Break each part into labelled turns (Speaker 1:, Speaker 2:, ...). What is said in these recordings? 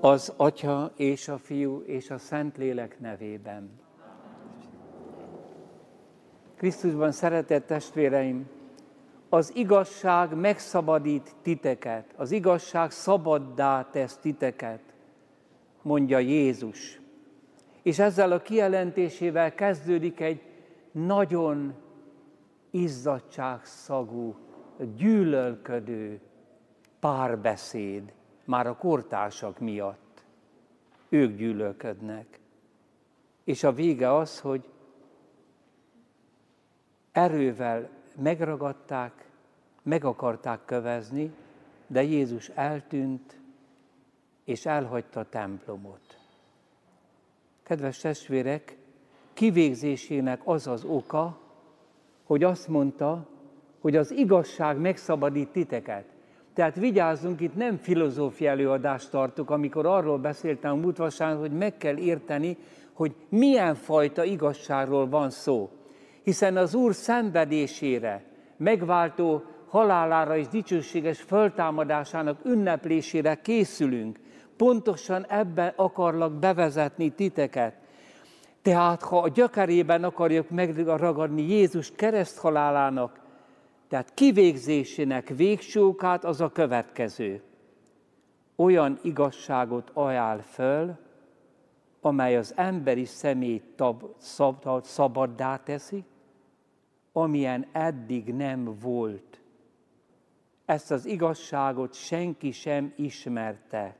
Speaker 1: Az Atya és a Fiú és a Szent Lélek nevében. Krisztusban szeretett testvéreim, az igazság megszabadít titeket, az igazság szabaddá tesz titeket, mondja Jézus. És ezzel a kijelentésével kezdődik egy nagyon izzadságszagú, gyűlölködő párbeszéd, már a kortársak miatt. Ők gyűlölködnek. És a vége az, hogy erővel megragadták, meg akarták kövezni, de Jézus eltűnt, és elhagyta a templomot. Kedves testvérek, kivégzésének az az oka, hogy azt mondta, hogy az igazság megszabadít titeket. Tehát vigyázzunk, itt nem filozófia előadást tartok, amikor arról beszéltem múlt vasárnap, hogy meg kell érteni, hogy milyen fajta igazságról van szó. Hiszen az Úr szenvedésére, megváltó halálára és dicsőséges föltámadásának ünneplésére készülünk. Pontosan ebben akarlak bevezetni titeket. Tehát, ha a gyökerében akarjuk megragadni Jézus kereszthalálának, tehát kivégzésének végsőkát, az a következő. Olyan igazságot ajánl föl, amely az emberi szemét tab, szab, szabaddá teszi, amilyen eddig nem volt. Ezt az igazságot senki sem ismerte.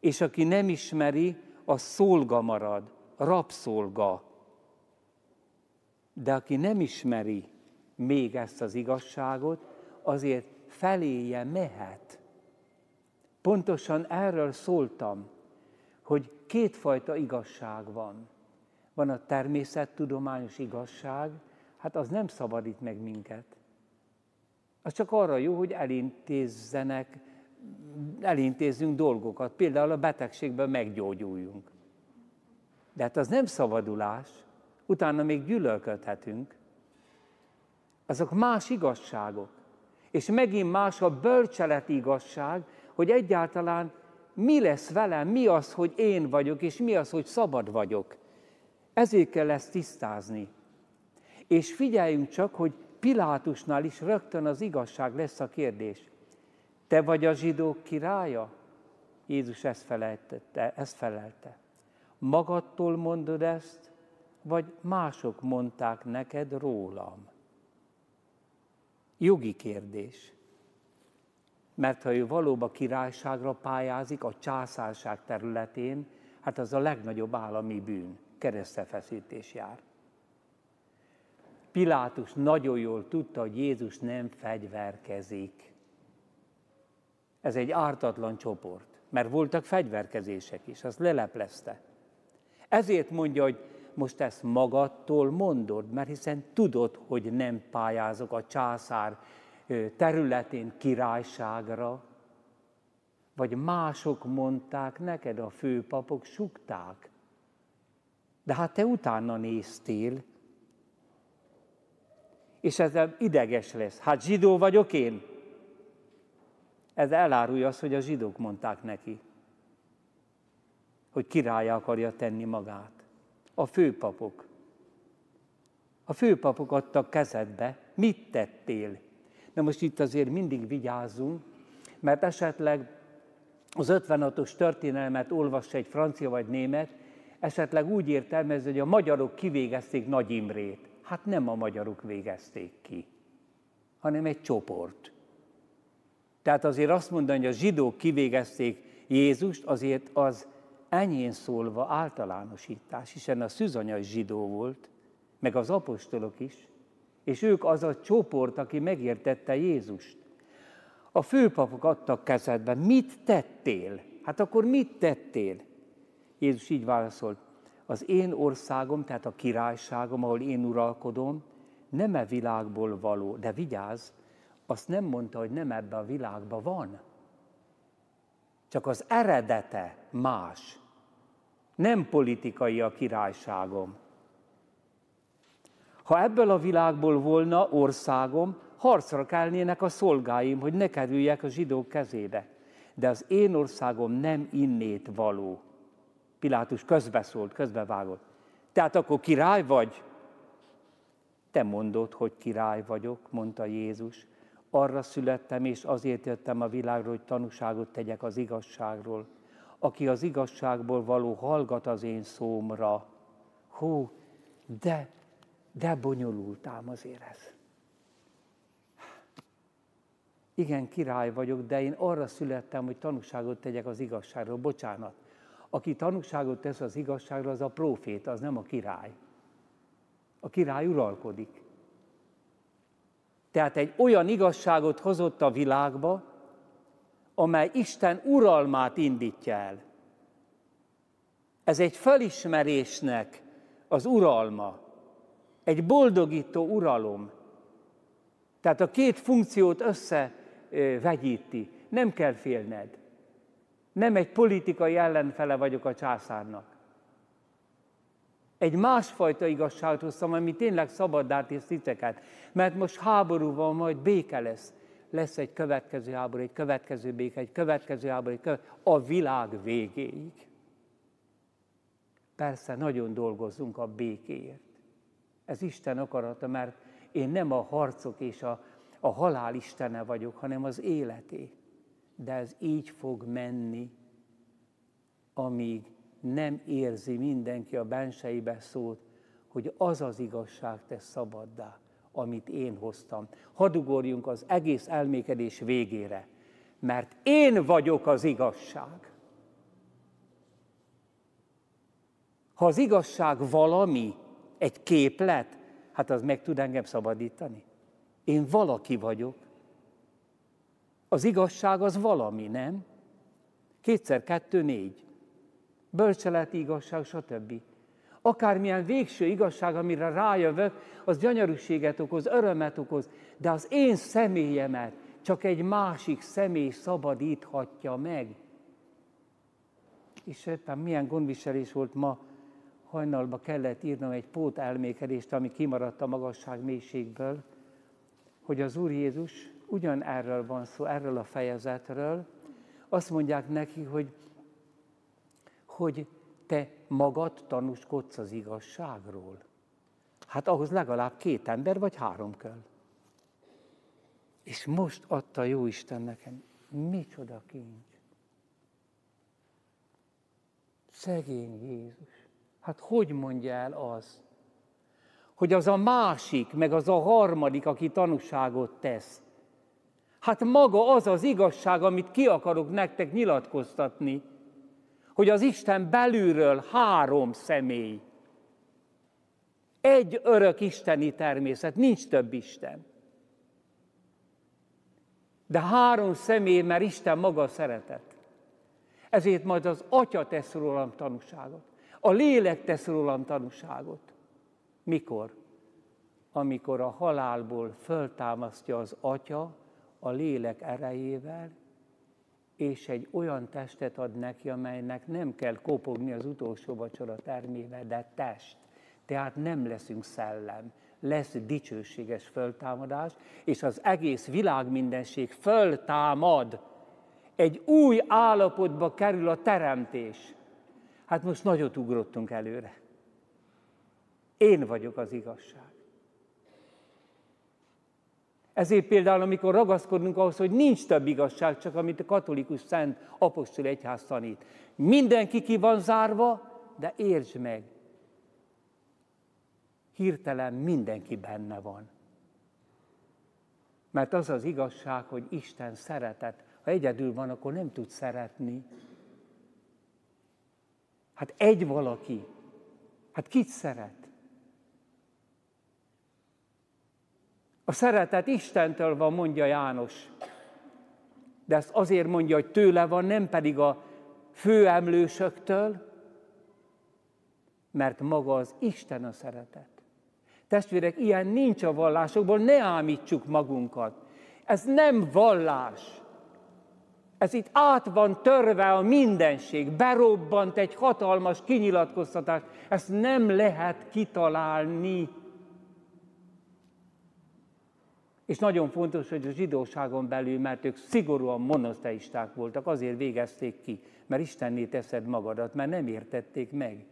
Speaker 1: És aki nem ismeri, az szolga marad, rabszolga. De aki nem ismeri még ezt az igazságot, azért feléje mehet. Pontosan erről szóltam, hogy kétfajta igazság van. Van a természettudományos igazság, hát az nem szabadít meg minket. Az csak arra jó, hogy elintézzenek, elintézzünk dolgokat, például a betegségből meggyógyuljunk. De hát az nem szabadulás, utána még gyűlölködhetünk. Azok más igazságok. És megint más a bölcseleti igazság, hogy egyáltalán mi lesz velem, mi az, hogy én vagyok, és mi az, hogy szabad vagyok. Ezért kell ezt tisztázni. És figyeljünk csak, hogy Pilátusnál is rögtön az igazság lesz a kérdés. Te vagy a zsidók királya? Jézus ezt felelte. Ezt felelte. Magadtól mondod ezt, vagy mások mondták neked rólam? Jogi kérdés. Mert ha ő valóban királyságra pályázik a császárság területén, hát az a legnagyobb állami bűn, keresztefeszítés jár. Pilátus nagyon jól tudta, hogy Jézus nem fegyverkezik. Ez egy ártatlan csoport, mert voltak fegyverkezések is, az leleplezte. Ezért mondja, hogy most ezt magadtól mondod, mert hiszen tudod, hogy nem pályázok a császár területén királyságra, vagy mások mondták neked, a főpapok sukták. De hát te utána néztél, és ezzel ideges lesz. Hát zsidó vagyok én? Ez elárulja azt, hogy a zsidók mondták neki, hogy királyá akarja tenni magát. A főpapok. A főpapok adtak kezedbe, mit tettél? De most itt azért mindig vigyázzunk, mert esetleg az 56-os történelmet olvassa egy francia vagy német, esetleg úgy értelmez, hogy a magyarok kivégezték Nagy Imrét. Hát nem a magyarok végezték ki, hanem egy csoport. Tehát azért azt mondani, hogy a zsidók kivégezték Jézust, azért az enyén szólva általánosítás, hiszen a szűzanya is zsidó volt, meg az apostolok is, és ők az a csoport, aki megértette Jézust. A főpapok adtak kezedbe, mit tettél? Hát akkor mit tettél? Jézus így válaszolt, az én országom, tehát a királyságom, ahol én uralkodom, nem e világból való, de vigyázz, azt nem mondta, hogy nem ebbe a világba van. Csak az eredete más. Nem politikai a királyságom. Ha ebből a világból volna országom, harcra kelnének a szolgáim, hogy ne kerüljek a zsidók kezébe. De az én országom nem innét való. Pilátus közbeszólt, közbevágott. Tehát akkor király vagy? Te mondod, hogy király vagyok, mondta Jézus. Arra születtem, és azért jöttem a világra, hogy tanúságot tegyek az igazságról. Aki az igazságból való, hallgat az én szómra. Hú, de, de bonyolultám azért ez. Igen, király vagyok, de én arra születtem, hogy tanúságot tegyek az igazságról. Bocsánat. Aki tanúságot tesz az igazságról, az a próféta, az nem a király. A király uralkodik. Tehát egy olyan igazságot hozott a világba, amely Isten uralmát indítja el. Ez egy felismerésnek az uralma, egy boldogító uralom. Tehát a két funkciót összevegyíti. Nem kell félned. Nem egy politikai ellenfele vagyok a császárnak. Egy másfajta igazságot hoztam, ami tényleg szabaddá tész titeket. Mert most háború van, majd béke lesz. Lesz egy következő háború, egy következő béke, egy következő háború, egy következő, a világ végéig. Persze, nagyon dolgozzunk a békéért. Ez Isten akarata, mert én nem a harcok és a, a halál istene vagyok, hanem az életé. De ez így fog menni, amíg nem érzi mindenki a benseibe szót, hogy az az igazság tesz szabaddá, amit én hoztam. Hadd ugorjunk az egész elmékedés végére, mert én vagyok az igazság. Ha az igazság valami, egy képlet, hát az meg tud engem szabadítani. Én valaki vagyok. Az igazság az valami, nem? Kétszer kettő, négy bölcseleti igazság, stb. Akármilyen végső igazság, amire rájövök, az gyönyörűséget okoz, örömet okoz, de az én személyemet csak egy másik személy szabadíthatja meg. És éppen milyen gondviselés volt ma, hajnalba kellett írnom egy pót elmékedést, ami kimaradt a magasság mélységből, hogy az Úr Jézus ugyan erről van szó, erről a fejezetről, azt mondják neki, hogy hogy te magad tanúskodsz az igazságról. Hát ahhoz legalább két ember vagy három kell. És most adta jó Isten nekem. Micsoda kincs. Szegény Jézus. Hát hogy mondja el az, hogy az a másik, meg az a harmadik, aki tanúságot tesz. Hát maga az az igazság, amit ki akarok nektek nyilatkoztatni, hogy az Isten belülről három személy. Egy örök isteni természet, nincs több Isten. De három személy, mert Isten maga szeretet. Ezért majd az Atya tesz rólam tanúságot. A lélek tesz rólam tanúságot. Mikor? Amikor a halálból föltámasztja az Atya a lélek erejével, és egy olyan testet ad neki, amelynek nem kell kopogni az utolsó vacsora termébe, de test. Tehát nem leszünk szellem, lesz dicsőséges föltámadás, és az egész világ mindenség föltámad. Egy új állapotba kerül a teremtés. Hát most nagyot ugrottunk előre. Én vagyok az igazság. Ezért például, amikor ragaszkodunk ahhoz, hogy nincs több igazság, csak amit a katolikus szent apostol egyház tanít. Mindenki ki van zárva, de értsd meg, hirtelen mindenki benne van. Mert az az igazság, hogy Isten szeretet. Ha egyedül van, akkor nem tud szeretni. Hát egy valaki. Hát kit szeret? A szeretet Istentől van, mondja János. De ezt azért mondja, hogy tőle van, nem pedig a főemlősöktől, mert maga az Isten a szeretet. Testvérek, ilyen nincs a vallásokból, ne ámítsuk magunkat. Ez nem vallás. Ez itt át van törve a mindenség, berobbant egy hatalmas kinyilatkoztatás. Ezt nem lehet kitalálni. És nagyon fontos, hogy a zsidóságon belül, mert ők szigorúan monoteisták voltak, azért végezték ki, mert Istenné teszed magadat, mert nem értették meg,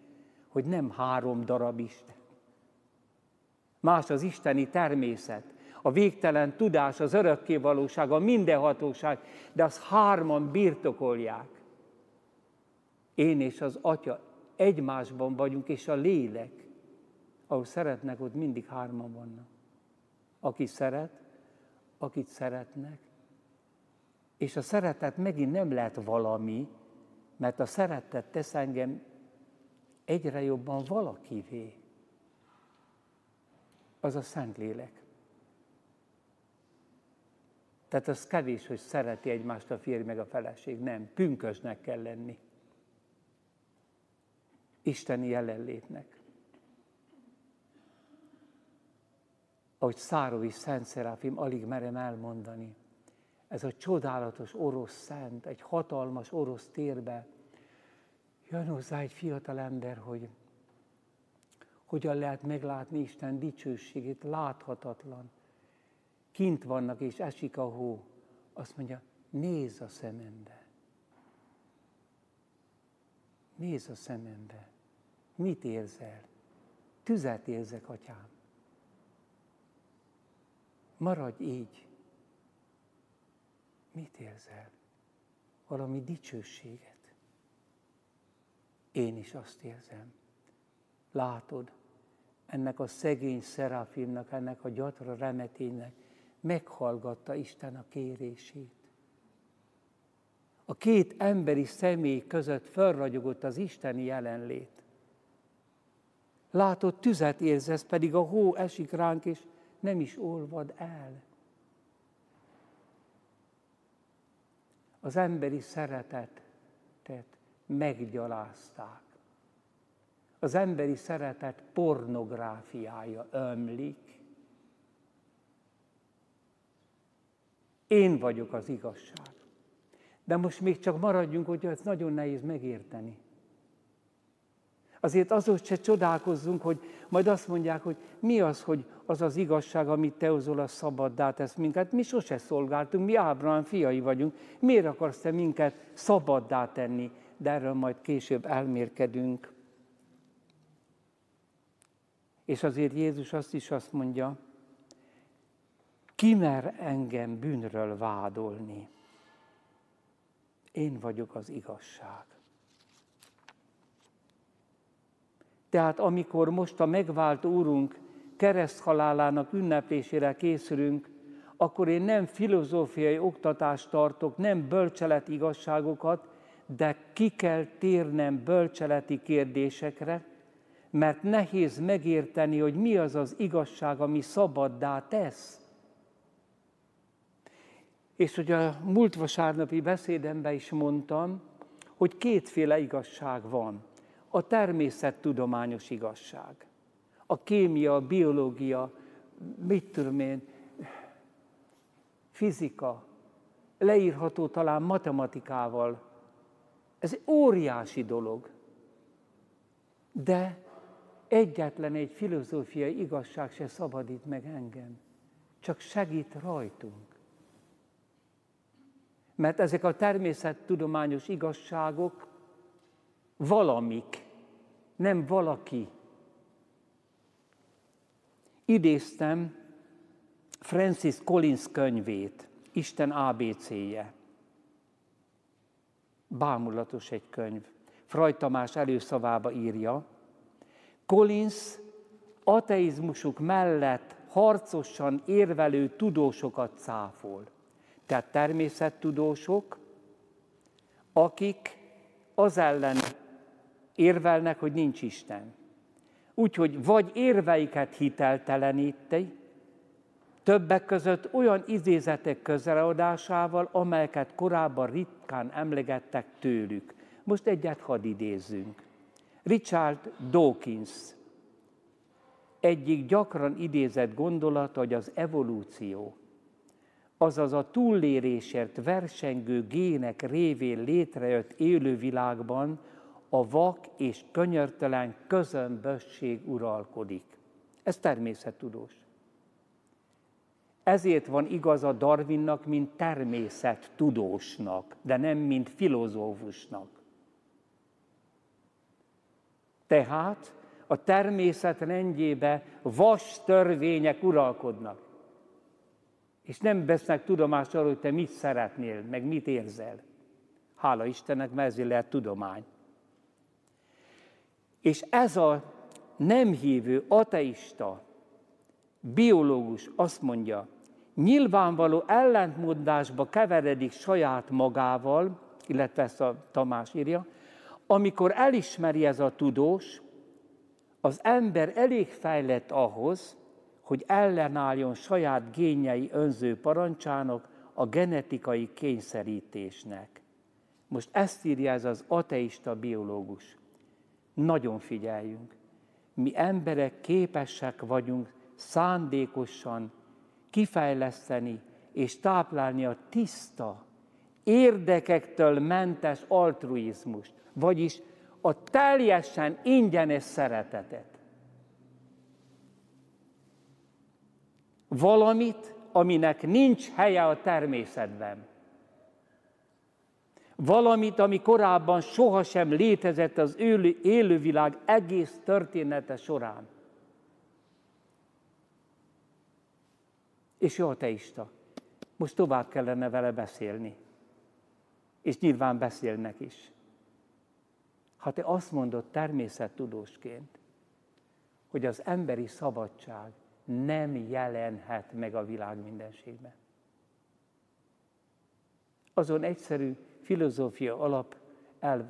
Speaker 1: hogy nem három darab Isten. Más az isteni természet, a végtelen tudás, az örökké valóság, a mindenhatóság, de az hárman birtokolják. Én és az Atya egymásban vagyunk, és a lélek, ahol szeretnek, ott mindig hárman vannak. Aki szeret, akit szeretnek. És a szeretet megint nem lehet valami, mert a szeretet tesz engem egyre jobban valakivé. Az a Szentlélek. Tehát az kevés, hogy szereti egymást a férj meg a feleség. Nem, pünkösnek kell lenni. Isteni jelenlétnek. Ahogy Szárovi Szent Szeráfim, alig merem elmondani. Ez a csodálatos orosz szent, egy hatalmas orosz térbe jön hozzá egy fiatal ember, hogy hogyan lehet meglátni Isten dicsőségét, láthatatlan. Kint vannak, és esik a hó. Azt mondja, nézz a szemembe. Nézz a szemembe. Mit érzel? Tüzet érzek, atyám. Maradj így. Mit érzel? Valami dicsőséget. Én is azt érzem. Látod, ennek a szegény szeráfimnak, ennek a gyatra remeténynek meghallgatta Isten a kérését. A két emberi személy között felragyogott az isteni jelenlét. Látod, tüzet érzesz, pedig a hó esik ránk, és nem is olvad el. Az emberi szeretetet meggyalázták. Az emberi szeretet pornográfiája ömlik. Én vagyok az igazság. De most még csak maradjunk, hogy ez nagyon nehéz megérteni. Azért azon se csodálkozzunk, hogy majd azt mondják, hogy mi az, hogy az az igazság, amit te hozol, a szabaddá tesz minket. Mi sose szolgáltunk, mi Ábrahám fiai vagyunk. Miért akarsz te minket szabaddá tenni? De erről majd később elmérkedünk. És azért Jézus azt is azt mondja, ki mer engem bűnről vádolni? Én vagyok az igazság. Tehát amikor most a megvált Úrunk kereszthalálának ünneplésére készülünk, akkor én nem filozófiai oktatást tartok, nem bölcseleti igazságokat, de ki kell térnem bölcseleti kérdésekre, mert nehéz megérteni, hogy mi az az igazság, ami szabaddá tesz. És hogy a múlt vasárnapi beszédemben is mondtam, hogy kétféle igazság van a természettudományos igazság. A kémia, a biológia, mit tudom én, fizika, leírható talán matematikával. Ez egy óriási dolog. De egyetlen egy filozófiai igazság se szabadít meg engem, csak segít rajtunk. Mert ezek a természettudományos igazságok valamik, nem valaki. Idéztem Francis Collins könyvét, Isten ABC-je. Bámulatos egy könyv. Fraj Tamás előszavába írja, Collins ateizmusuk mellett harcosan érvelő tudósokat cáfol. Tehát természettudósok, akik az ellen érvelnek, hogy nincs Isten. Úgyhogy vagy érveiket hitelteleníti, többek között olyan idézetek közreadásával, amelyeket korábban ritkán emlegettek tőlük. Most egyet hadd idézzünk. Richard Dawkins egyik gyakran idézett gondolata, hogy az evolúció, azaz a túllérésért versengő gének révén létrejött élővilágban a vak és könyörtelen közömbösség uralkodik. Ez természettudós. Ezért van igaza Darwinnak, mint természettudósnak, de nem mint filozófusnak. Tehát a természet rendjébe vas törvények uralkodnak. És nem vesznek tudomást arról, hogy te mit szeretnél, meg mit érzel. Hála Istennek, mert ezért lehet tudomány. És ez a nem hívő, ateista, biológus azt mondja, nyilvánvaló ellentmondásba keveredik saját magával, illetve ezt a Tamás írja, amikor elismeri ez a tudós, az ember elég fejlett ahhoz, hogy ellenálljon saját génjei önző parancsának, a genetikai kényszerítésnek. Most ezt írja ez az ateista biológus. Nagyon figyeljünk. Mi emberek képesek vagyunk szándékosan kifejleszteni és táplálni a tiszta, érdekektől mentes altruizmust, vagyis a teljesen ingyenes szeretetet. Valamit, aminek nincs helye a természetben. Valamit, ami korábban sohasem létezett az élő, élővilág egész története során. És jó teista. Most tovább kellene vele beszélni. És nyilván beszélnek is. Ha te azt mondod természettudósként, hogy az emberi szabadság nem jelenhet meg a világ mindenségben. Azon egyszerű filozófia alap elv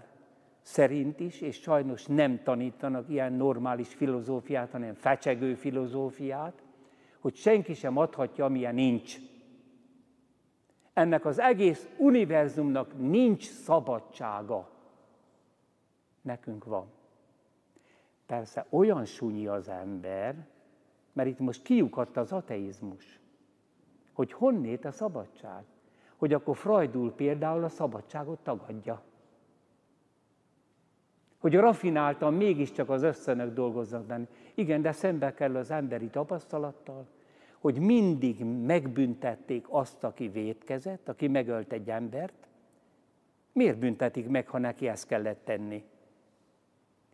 Speaker 1: szerint is, és sajnos nem tanítanak ilyen normális filozófiát, hanem fecsegő filozófiát, hogy senki sem adhatja, amilyen nincs. Ennek az egész univerzumnak nincs szabadsága. Nekünk van. Persze olyan sunyi az ember, mert itt most kiukadt az ateizmus, hogy honnét a szabadság. Hogy akkor Freudul például a szabadságot tagadja. Hogy rafináltan mégiscsak az összönök dolgoznak benne. Igen, de szembe kell az emberi tapasztalattal, hogy mindig megbüntették azt, aki vétkezett, aki megölt egy embert. Miért büntetik meg, ha neki ezt kellett tenni?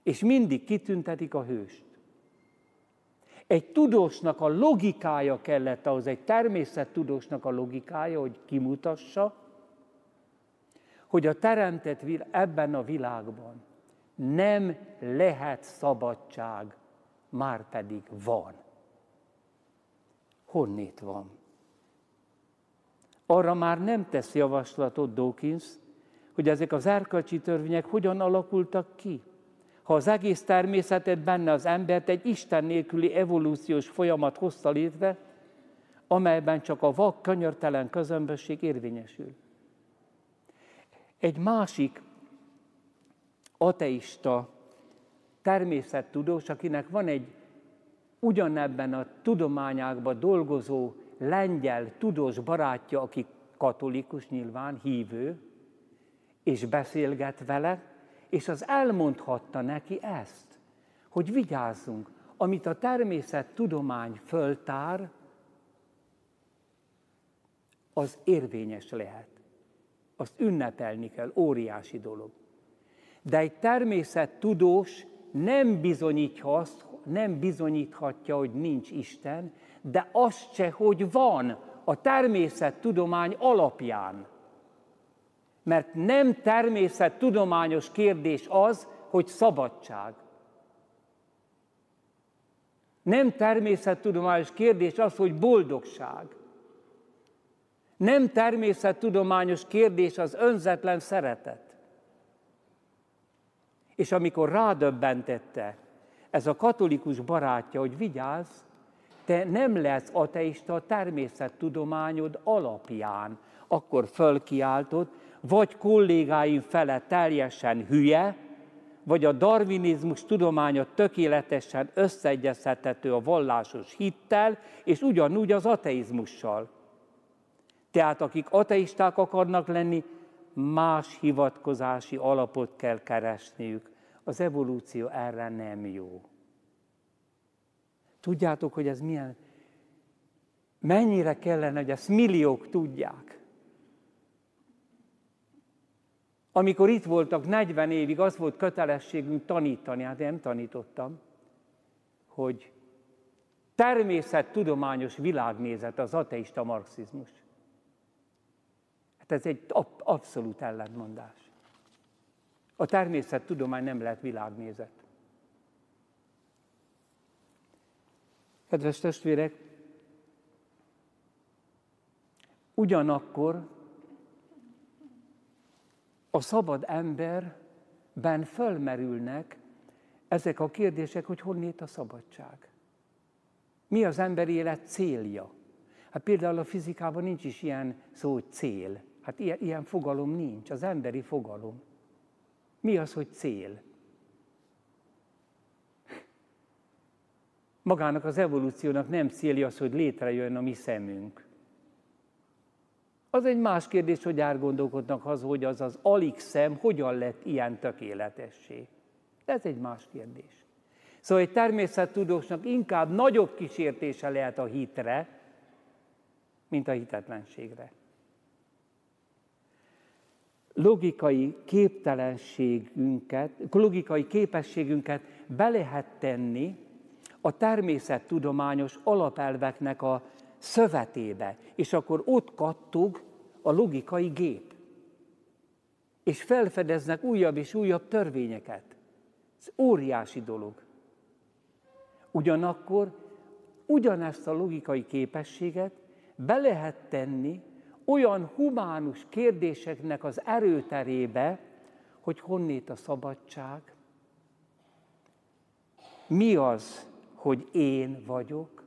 Speaker 1: És mindig kitüntetik a hőst. Egy tudósnak a logikája kellett ahhoz, egy természettudósnak a logikája, hogy kimutassa, hogy a teremtett ebben a világban nem lehet szabadság, már pedig van. Honnét van? Arra már nem tesz javaslatot Dawkins, hogy ezek az erkölcsi törvények hogyan alakultak ki ha az egész természetet benne az embert egy Isten nélküli evolúciós folyamat hozta létre, amelyben csak a vak, könyörtelen közömbösség érvényesül. Egy másik ateista természettudós, akinek van egy ugyanebben a tudományákban dolgozó lengyel tudós barátja, aki katolikus nyilván, hívő, és beszélget vele, és az elmondhatta neki ezt, hogy vigyázzunk, amit a természet tudomány föltár, az érvényes lehet. Azt ünnepelni kell, óriási dolog. De egy természettudós nem bizonyítja azt, nem bizonyíthatja, hogy nincs Isten, de azt se, hogy van a természettudomány alapján. Mert nem természettudományos kérdés az, hogy szabadság. Nem természettudományos kérdés az, hogy boldogság. Nem természettudományos kérdés az önzetlen szeretet. És amikor rádöbbentette ez a katolikus barátja, hogy vigyázz, te nem lesz ateista a természettudományod alapján, akkor fölkiáltott, vagy kollégáim fele teljesen hülye, vagy a darwinizmus tudománya tökéletesen összeegyeztethető a vallásos hittel, és ugyanúgy az ateizmussal. Tehát akik ateisták akarnak lenni, más hivatkozási alapot kell keresniük. Az evolúció erre nem jó. Tudjátok, hogy ez milyen Mennyire kellene, hogy ezt milliók tudják. Amikor itt voltak 40 évig, az volt kötelességünk tanítani, hát én nem tanítottam, hogy természettudományos világnézet az ateista marxizmus. Hát ez egy abszolút ellentmondás. A természettudomány nem lehet világnézet. Kedves testvérek, ugyanakkor a szabad emberben fölmerülnek ezek a kérdések, hogy honnét a szabadság. Mi az emberi élet célja? Hát például a fizikában nincs is ilyen szó, hogy cél. Hát ilyen, ilyen fogalom nincs, az emberi fogalom. Mi az, hogy cél? Magának az evolúciónak nem célja az, hogy létrejön a mi szemünk. Az egy más kérdés, hogy árgondolkodnak az, hogy az az alig szem hogyan lett ilyen tökéletessé. De ez egy más kérdés. Szóval egy természettudósnak inkább nagyobb kísértése lehet a hitre, mint a hitetlenségre. Logikai képtelenségünket, logikai képességünket be lehet tenni a természettudományos alapelveknek a szövetébe, és akkor ott kattog a logikai gép. És felfedeznek újabb és újabb törvényeket. Ez óriási dolog. Ugyanakkor ugyanezt a logikai képességet be lehet tenni olyan humánus kérdéseknek az erőterébe, hogy honnét a szabadság, mi az, hogy én vagyok,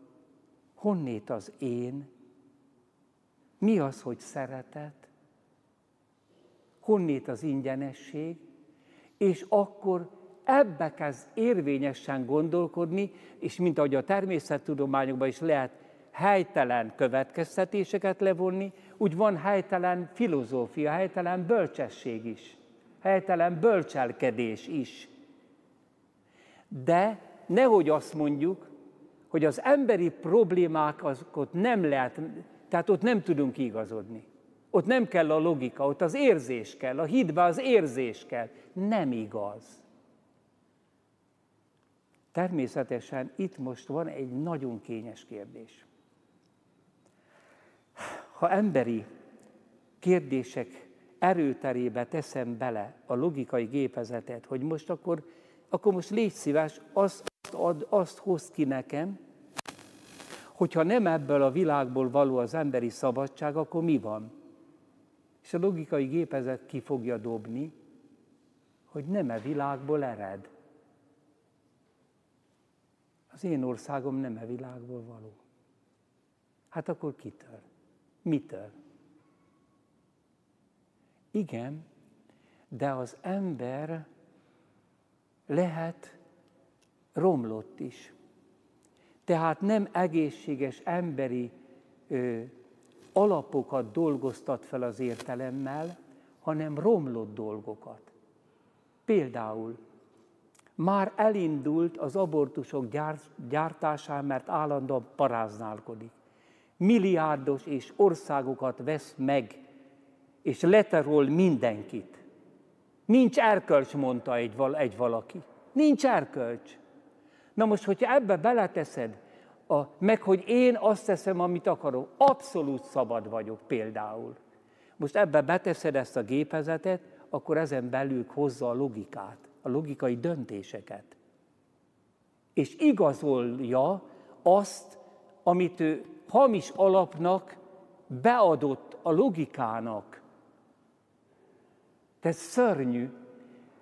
Speaker 1: honnét az én, mi az, hogy szeretet, honnét az ingyenesség, és akkor ebbe kezd érvényesen gondolkodni, és mint ahogy a természettudományokban is lehet helytelen következtetéseket levonni, úgy van helytelen filozófia, helytelen bölcsesség is, helytelen bölcselkedés is. De nehogy azt mondjuk, hogy az emberi problémákat nem lehet, tehát ott nem tudunk igazodni. Ott nem kell a logika, ott az érzés kell, a hitbe az érzés kell. Nem igaz. Természetesen itt most van egy nagyon kényes kérdés. Ha emberi kérdések erőterébe teszem bele a logikai gépezetet, hogy most akkor, akkor most légy szíves, azt, ad, azt hoz ki nekem, hogyha nem ebből a világból való az emberi szabadság, akkor mi van? És a logikai gépezet ki fogja dobni, hogy nem e világból ered. Az én országom nem e világból való. Hát akkor kitől? Mitől? Igen, de az ember lehet romlott is. Tehát nem egészséges emberi ö, alapokat dolgoztat fel az értelemmel, hanem romlott dolgokat. Például már elindult az abortusok gyártásán, mert állandóan paráználkodik. Milliárdos és országokat vesz meg, és leterol mindenkit. Nincs erkölcs, mondta egy, egy valaki. Nincs erkölcs. Na most, hogyha ebbe beleteszed, a, meg hogy én azt teszem, amit akarok, abszolút szabad vagyok például. Most ebbe beteszed ezt a gépezetet, akkor ezen belül hozza a logikát, a logikai döntéseket. És igazolja azt, amit ő hamis alapnak beadott a logikának. Tehát szörnyű,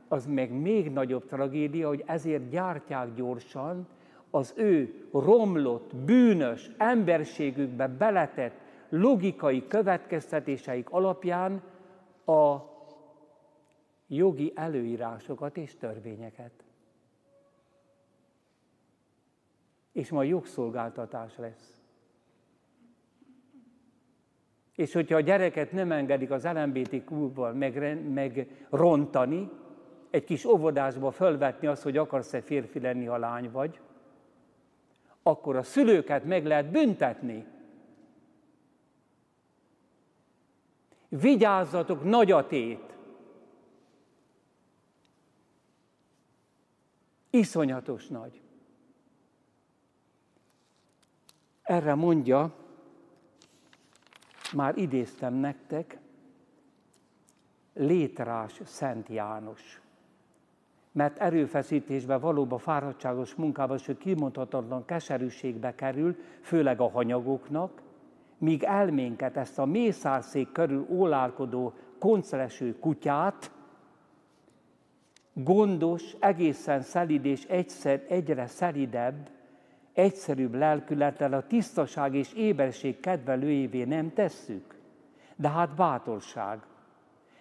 Speaker 1: az meg még nagyobb tragédia, hogy ezért gyártják gyorsan az ő romlott, bűnös emberségükbe beletett logikai következtetéseik alapján a jogi előírásokat és törvényeket. És majd jogszolgáltatás lesz. És hogyha a gyereket nem engedik az LMBT klubban megrontani, meg egy kis óvodásba fölvetni azt, hogy akarsz-e férfi lenni, ha lány vagy, akkor a szülőket meg lehet büntetni. Vigyázzatok nagyatét! Iszonyatos nagy. Erre mondja, már idéztem nektek, létrás Szent János. Mert erőfeszítésbe, valóban fáradtságos munkába, sőt kimondhatatlan keserűségbe kerül, főleg a hanyagoknak, míg elménket, ezt a mészárszék körül ólálkodó konceleső kutyát, gondos, egészen szelid és egyszer, egyre szelidebb, egyszerűbb lelkülettel a tisztaság és éberség kedvelőjévé nem tesszük. De hát bátorság.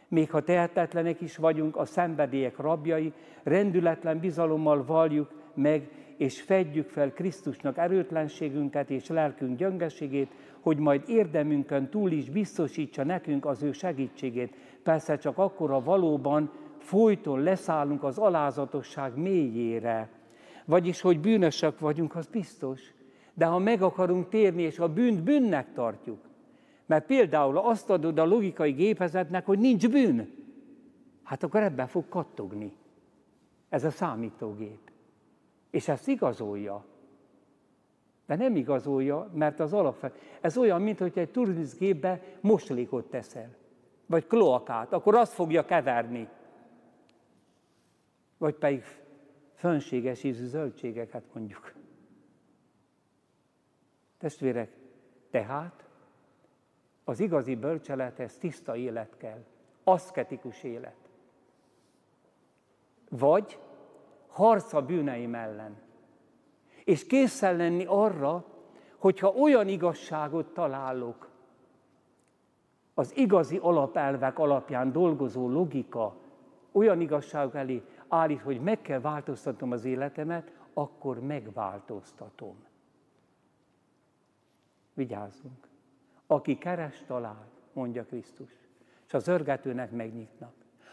Speaker 1: Még ha tehetetlenek is vagyunk, a szenvedélyek rabjai, rendületlen bizalommal valljuk meg, és fedjük fel Krisztusnak erőtlenségünket és lelkünk gyöngeségét, hogy majd érdemünkön túl is biztosítsa nekünk az ő segítségét. Persze csak akkor, ha valóban folyton leszállunk az alázatosság mélyére. Vagyis, hogy bűnösek vagyunk, az biztos. De ha meg akarunk térni, és a bűnt bűnnek tartjuk, mert például azt adod a logikai gépezetnek, hogy nincs bűn, hát akkor ebben fog kattogni. Ez a számítógép. És ezt igazolja. De nem igazolja, mert az alapvető. Ez olyan, mint hogy egy turmizgépbe moslékot teszel, vagy kloakát, akkor azt fogja keverni. Vagy pedig fönséges ízű zöldségeket mondjuk. Testvérek, tehát az igazi bölcselethez tiszta élet kell, aszketikus élet. Vagy harc a bűneim ellen. És készen lenni arra, hogyha olyan igazságot találok, az igazi alapelvek alapján dolgozó logika olyan igazság elé állít, hogy meg kell változtatnom az életemet, akkor megváltoztatom. Vigyázzunk! Aki keres, talál, mondja Krisztus. És az örgetőnek megnyitnak.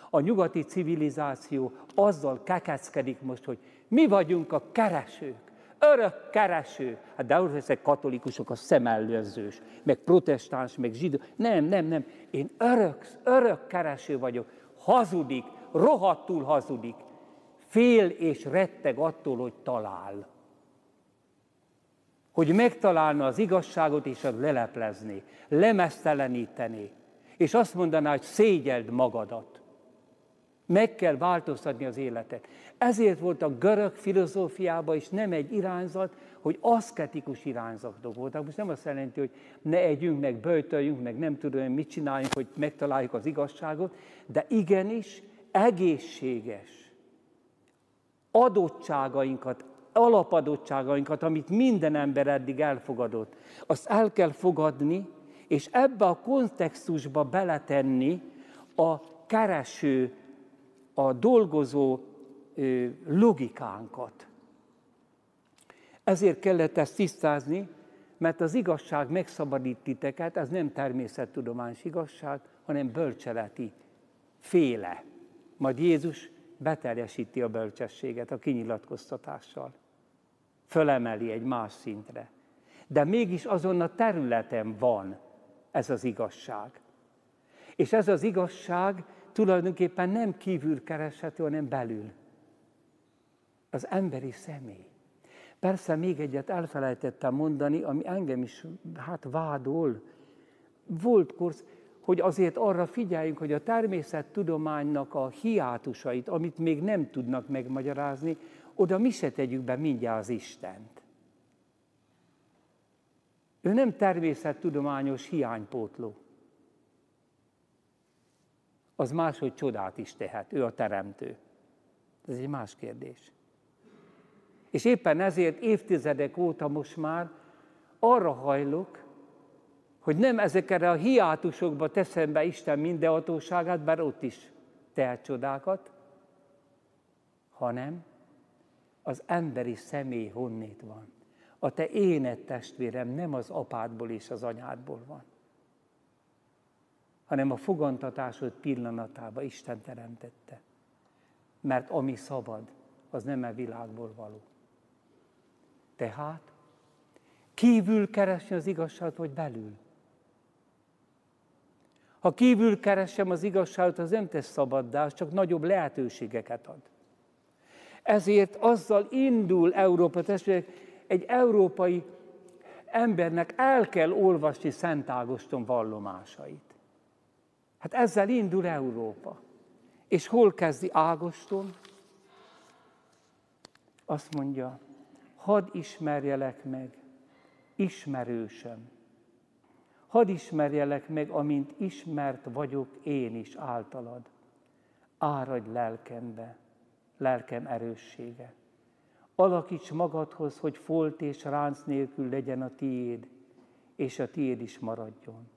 Speaker 1: A nyugati civilizáció azzal kekeckedik most, hogy mi vagyunk a keresők, örök kereső. Hát de ezek katolikusok a szemellőzős, meg protestáns, meg zsidó. Nem, nem, nem. Én örök, örök kereső vagyok. Hazudik, rohadtul hazudik. Fél és retteg attól, hogy talál hogy megtalálna az igazságot és az leleplezni, lemeszteleníteni, és azt mondaná, hogy szégyeld magadat. Meg kell változtatni az életet. Ezért volt a görög filozófiában is nem egy irányzat, hogy aszketikus irányzatok voltak. Most nem azt jelenti, hogy ne együnk, meg böjtöljünk, meg nem tudom, mit csináljunk, hogy megtaláljuk az igazságot, de igenis egészséges adottságainkat alapadottságainkat, amit minden ember eddig elfogadott, azt el kell fogadni, és ebbe a kontextusba beletenni a kereső, a dolgozó logikánkat. Ezért kellett ezt tisztázni, mert az igazság megszabadít titeket, ez nem természettudományos igazság, hanem bölcseleti féle. Majd Jézus beteljesíti a bölcsességet a kinyilatkoztatással fölemeli egy más szintre. De mégis azon a területen van ez az igazság. És ez az igazság tulajdonképpen nem kívül kereshető, hanem belül. Az emberi személy. Persze még egyet elfelejtettem mondani, ami engem is hát vádol. Volt korsz, hogy azért arra figyeljünk, hogy a természettudománynak a hiátusait, amit még nem tudnak megmagyarázni, oda mi se tegyük be mindjárt az Istent. Ő nem természettudományos hiánypótló. Az máshogy csodát is tehet, ő a teremtő. Ez egy más kérdés. És éppen ezért évtizedek óta most már arra hajlok, hogy nem ezekre a hiátusokba teszem be Isten mindenhatóságát, bár ott is tehet csodákat, hanem az emberi személy honnét van. A te éned testvérem nem az apádból és az anyádból van, hanem a fogantatásod pillanatában Isten teremtette. Mert ami szabad, az nem e világból való. Tehát kívül keresni az igazságot, vagy belül? Ha kívül keresem az igazságot, az nem tesz szabaddá, csak nagyobb lehetőségeket ad. Ezért azzal indul Európa testvérek, egy európai embernek el kell olvasni Szent Ágoston vallomásait. Hát ezzel indul Európa. És hol kezdi Ágoston? Azt mondja, hadd ismerjelek meg, ismerősöm. Hadd ismerjelek meg, amint ismert vagyok én is általad. Áradj lelkembe, lelkem erőssége. Alakíts magadhoz, hogy folt és ránc nélkül legyen a tiéd, és a tiéd is maradjon.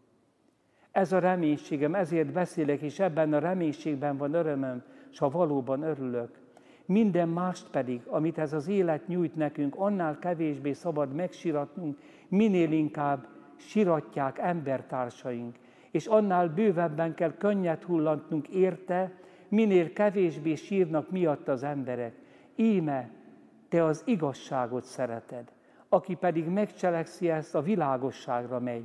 Speaker 1: Ez a reménységem, ezért beszélek, és ebben a reménységben van örömöm, és ha valóban örülök. Minden mást pedig, amit ez az élet nyújt nekünk, annál kevésbé szabad megsiratnunk, minél inkább siratják embertársaink, és annál bővebben kell könnyet hullantnunk érte, minél kevésbé sírnak miatt az emberek. Íme, te az igazságot szereted, aki pedig megcselekszi ezt, a világosságra megy.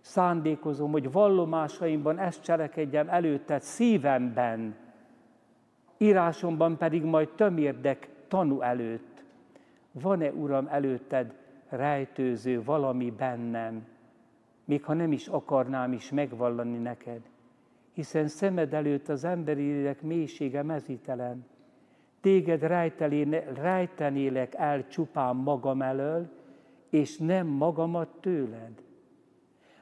Speaker 1: Szándékozom, hogy vallomásaimban ezt cselekedjem előtted szívemben, írásomban pedig majd tömérdek tanú előtt. Van-e, Uram, előtted rejtőző valami bennem, még ha nem is akarnám is megvallani neked, hiszen szemed előtt az emberi lélek mélysége mezítelen. Téged rejtenélek el csupán magam elől, és nem magamat tőled.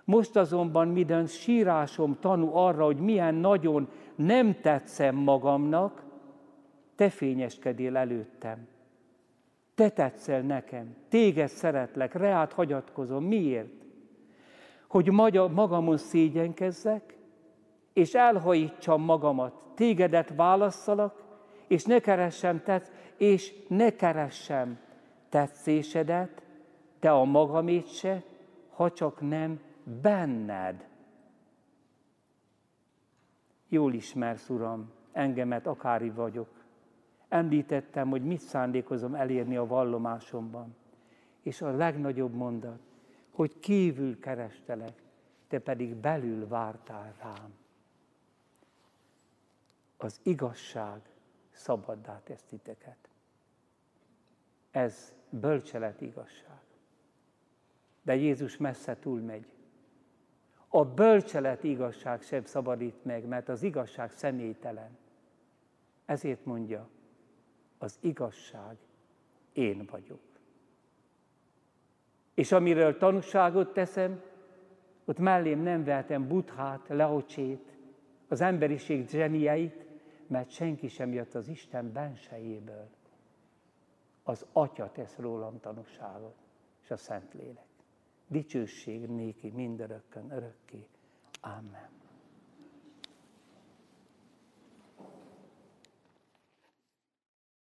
Speaker 1: Most azonban minden sírásom tanú arra, hogy milyen nagyon nem tetszem magamnak, te fényeskedél előttem. Te tetszel nekem, téged szeretlek, reát hagyatkozom. Miért? hogy magamon szégyenkezzek, és elhajítsam magamat, tégedet válasszalak, és ne keressem tetsz, és ne keressem tetszésedet, te a magamét se, ha csak nem benned. Jól ismersz, Uram, engemet akári vagyok. Említettem, hogy mit szándékozom elérni a vallomásomban. És a legnagyobb mondat, hogy kívül kerestelek, te pedig belül vártál rám. Az igazság szabaddá tesz titeket. Ez bölcselet igazság. De Jézus messze túlmegy. A bölcselet igazság sem szabadít meg, mert az igazság személytelen. Ezért mondja, az igazság én vagyok. És amiről tanúságot teszem, ott mellém nem vehetem Buddhát, Leocsét, az emberiség zsenieit, mert senki sem jött az Isten bensejéből. Az Atya tesz rólam tanúságot, és a Szentlélek. Dicsőség néki mindörökkön örökké. Amen.